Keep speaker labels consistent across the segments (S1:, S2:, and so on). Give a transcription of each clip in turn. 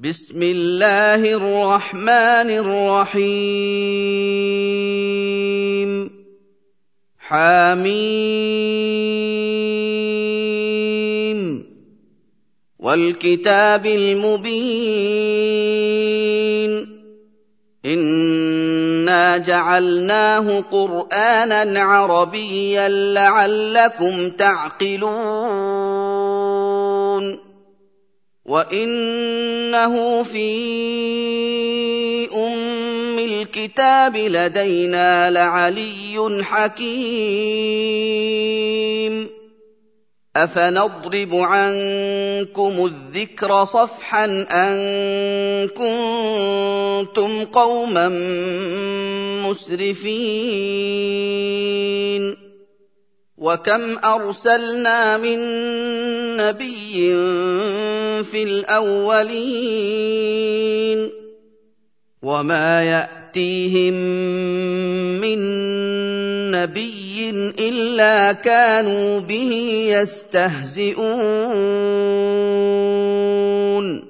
S1: بسم الله الرحمن الرحيم حميم والكتاب المبين انا جعلناه قرانا عربيا لعلكم تعقلون وانه في ام الكتاب لدينا لعلي حكيم افنضرب عنكم الذكر صفحا ان كنتم قوما مسرفين وكم ارسلنا من نبي في الاولين وما ياتيهم من نبي الا كانوا به يستهزئون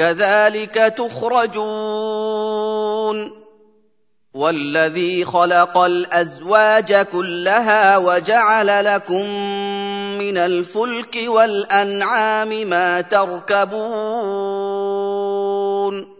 S1: كذلك تخرجون والذي خلق الازواج كلها وجعل لكم من الفلك والانعام ما تركبون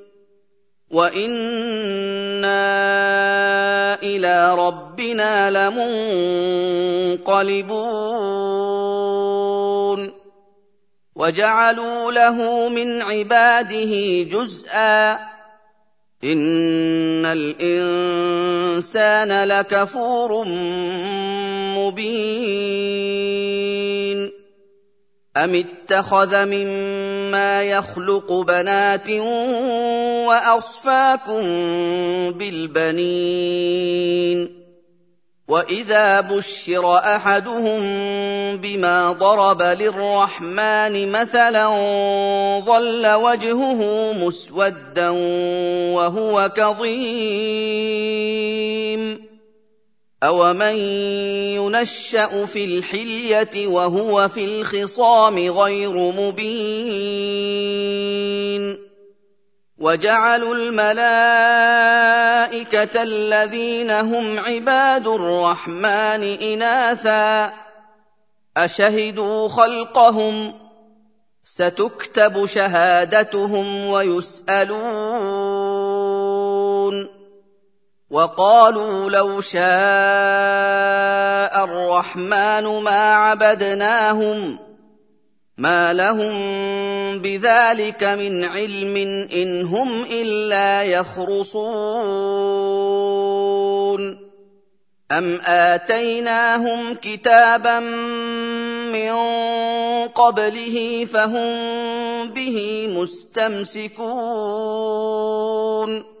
S1: وانا الى ربنا لمنقلبون وجعلوا له من عباده جزءا ان الانسان لكفور مبين ام اتخذ من ما يخلق بنات واصفاكم بالبنين واذا بشر احدهم بما ضرب للرحمن مثلا ظل وجهه مسودا وهو كظيم أَوَمَن يُنَشَّأُ فِي الْحِلْيَةِ وَهُوَ فِي الْخِصَامِ غَيْرُ مُبِينٍ وَجَعَلُوا الْمَلَائِكَةَ الَّذِينَ هُمْ عِبَادُ الرَّحْمَنِ إِنَاثًا أَشَهِدُوا خَلْقَهُمْ سَتُكْتَبُ شَهَادَتُهُمْ وَيُسْأَلُونَ وقالوا لو شاء الرحمن ما عبدناهم ما لهم بذلك من علم ان هم الا يخرصون ام اتيناهم كتابا من قبله فهم به مستمسكون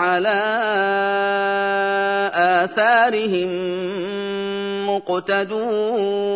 S1: على آثَارِهِم مُّقْتَدُونَ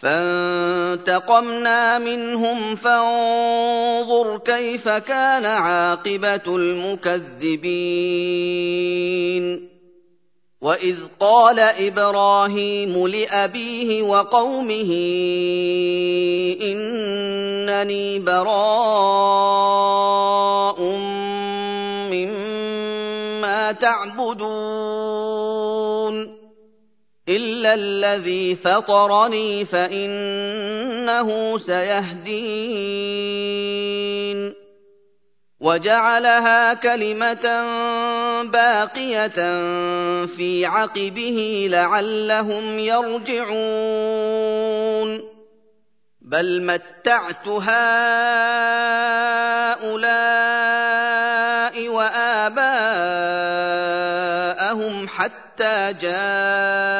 S1: فانتقمنا منهم فانظر كيف كان عاقبه المكذبين واذ قال ابراهيم لابيه وقومه انني براء مما تعبدون الا الذي فطرني فانه سيهدين وجعلها كلمه باقيه في عقبه لعلهم يرجعون بل متعت هؤلاء واباءهم حتى جاءوا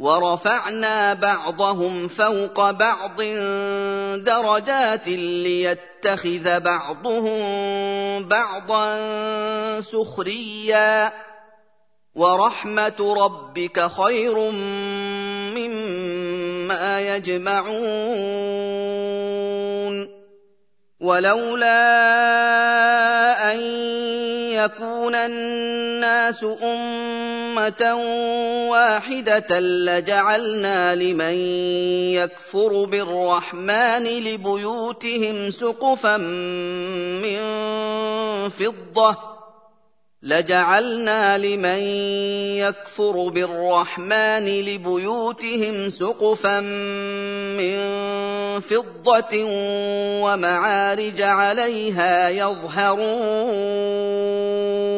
S1: ورفعنا بعضهم فوق بعض درجات ليتخذ بعضهم بعضا سخريا ورحمه ربك خير مما يجمعون ولولا ان يكون الناس امه أمة واحدة لجعلنا لمن يكفر بالرحمن لبيوتهم سقفا من فضة لجعلنا لمن يكفر بالرحمن لبيوتهم سقفا من فضه ومعارج عليها يظهرون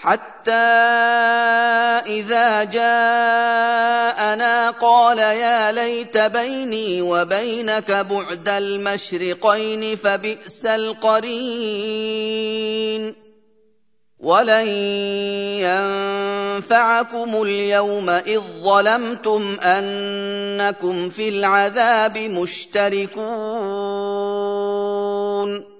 S1: حتى اذا جاءنا قال يا ليت بيني وبينك بعد المشرقين فبئس القرين ولن ينفعكم اليوم اذ ظلمتم انكم في العذاب مشتركون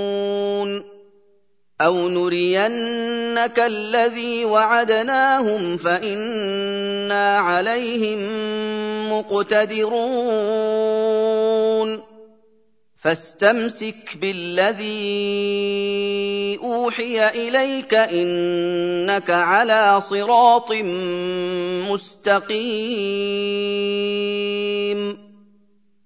S1: أَوْ نُرِيَنَّكَ الَّذِي وَعَدْنَاهُمْ فَإِنَّا عَلَيْهِم مُّقْتَدِرُونَ فَاسْتَمْسِكْ بِالَّذِي أُوحِيَ إِلَيْكَ إِنَّكَ عَلَىٰ صِرَاطٍ مُّسْتَقِيمٍ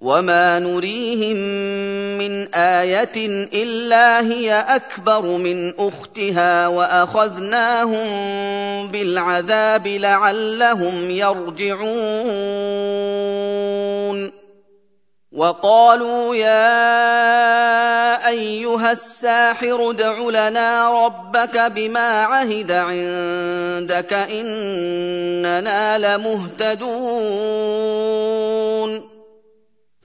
S1: وما نريهم من ايه الا هي اكبر من اختها واخذناهم بالعذاب لعلهم يرجعون وقالوا يا ايها الساحر ادع لنا ربك بما عهد عندك اننا لمهتدون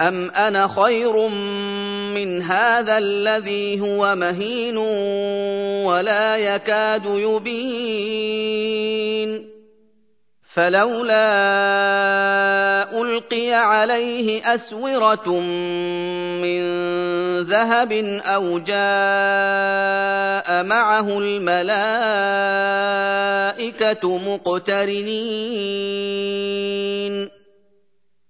S1: أَمْ أَنَا خَيْرٌ مِّنْ هَٰذَا الَّذِي هُوَ مَهِينٌ وَلَا يَكَادُ يُبِينُ فَلَوْلَا أُلْقِيَ عَلَيْهِ أَسْوِرَةٌ مِّن ذَهَبٍ أَوْ جَاءَ مَعَهُ الْمَلَائِكَةُ مُقْتَرِنِينَ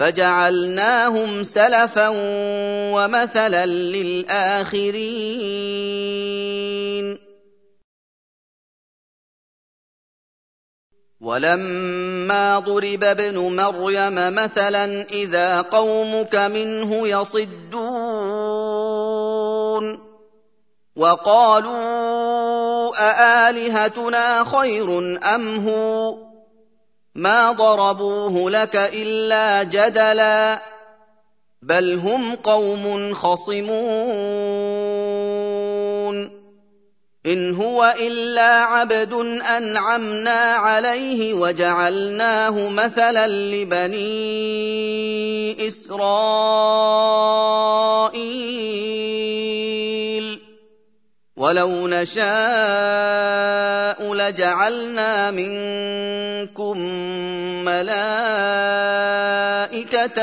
S1: فجعلناهم سلفا ومثلا للاخرين ولما ضرب ابن مريم مثلا اذا قومك منه يصدون وقالوا االهتنا خير ام هو ما ضربوه لك الا جدلا بل هم قوم خصمون ان هو الا عبد انعمنا عليه وجعلناه مثلا لبني اسرائيل وَلَوْ نَشَاءُ لَجَعَلْنَا مِنكُم مَّلَائِكَةً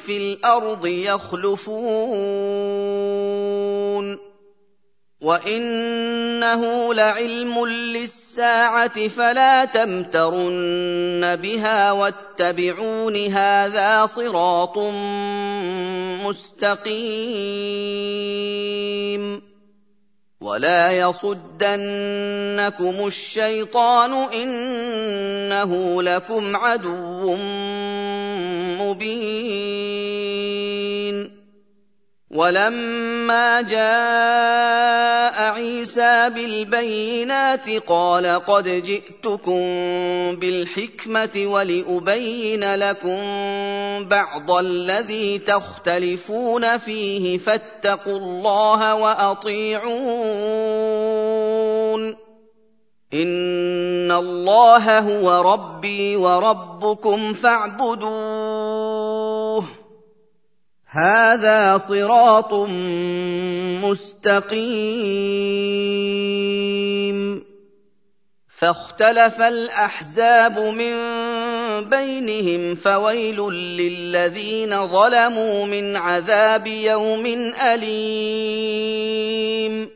S1: فِي الْأَرْضِ يَخْلُفُونَ وَإِنَّهُ لَعِلْمٌ لِّلسَّاعَةِ فَلَا تَمْتَرُنَّ بِهَا وَاتَّبِعُونِ هَٰذَا صِرَاطٌ مُّسْتَقِيمٌ ولا يصدنكم الشيطان انه لكم عدو مبين ولما جاء عِيسَىٰ بِالْبَيِّنَاتِ قَالَ قَدْ جِئْتُكُم بِالْحِكْمَةِ وَلِأُبَيِّنَ لَكُم بَعْضَ الَّذِي تَخْتَلِفُونَ فِيهِ فَاتَّقُوا اللَّهَ وَأَطِيعُونِ إِنَّ اللَّهَ هُوَ رَبِّي وَرَبُّكُمْ فَاعْبُدُونِ هذا صراط مستقيم فاختلف الاحزاب من بينهم فويل للذين ظلموا من عذاب يوم اليم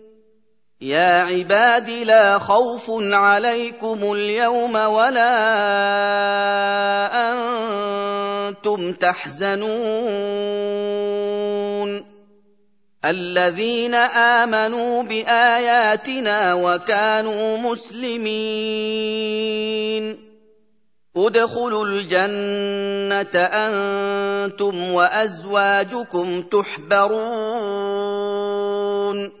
S1: يا عباد لا خوف عليكم اليوم ولا انتم تحزنون الذين امنوا باياتنا وكانوا مسلمين ادخلوا الجنه انتم وازواجكم تحبرون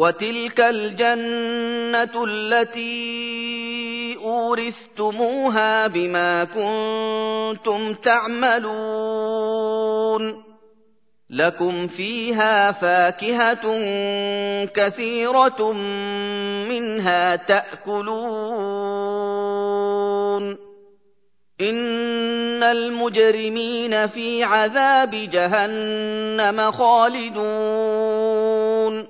S1: وتلك الجنه التي اورثتموها بما كنتم تعملون لكم فيها فاكهه كثيره منها تاكلون ان المجرمين في عذاب جهنم خالدون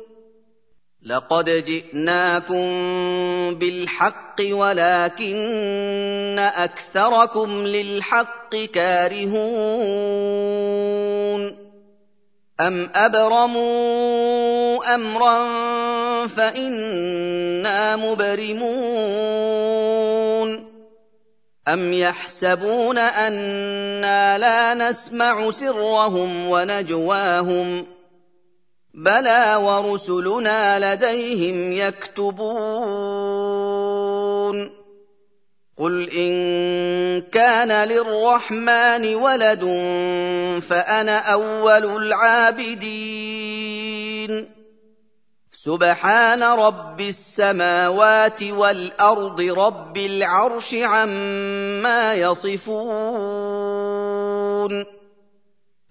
S1: لقد جئناكم بالحق ولكن اكثركم للحق كارهون ام ابرموا امرا فانا مبرمون ام يحسبون انا لا نسمع سرهم ونجواهم بلى ورسلنا لديهم يكتبون قل ان كان للرحمن ولد فانا اول العابدين سبحان رب السماوات والارض رب العرش عما يصفون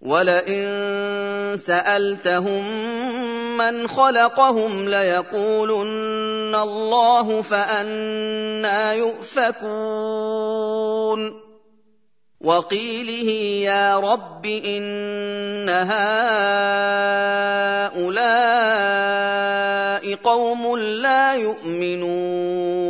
S1: وَلَئِن سَأَلْتَهُم مَّنْ خَلَقَهُمْ لَيَقُولُنَّ اللَّهُ فَأَنَّىٰ يُؤْفَكُونَ وَقِيلِهِ يَا رَبِّ إِنَّ هَٰؤُلَاءِ قَوْمٌ لَّا يُؤْمِنُونَ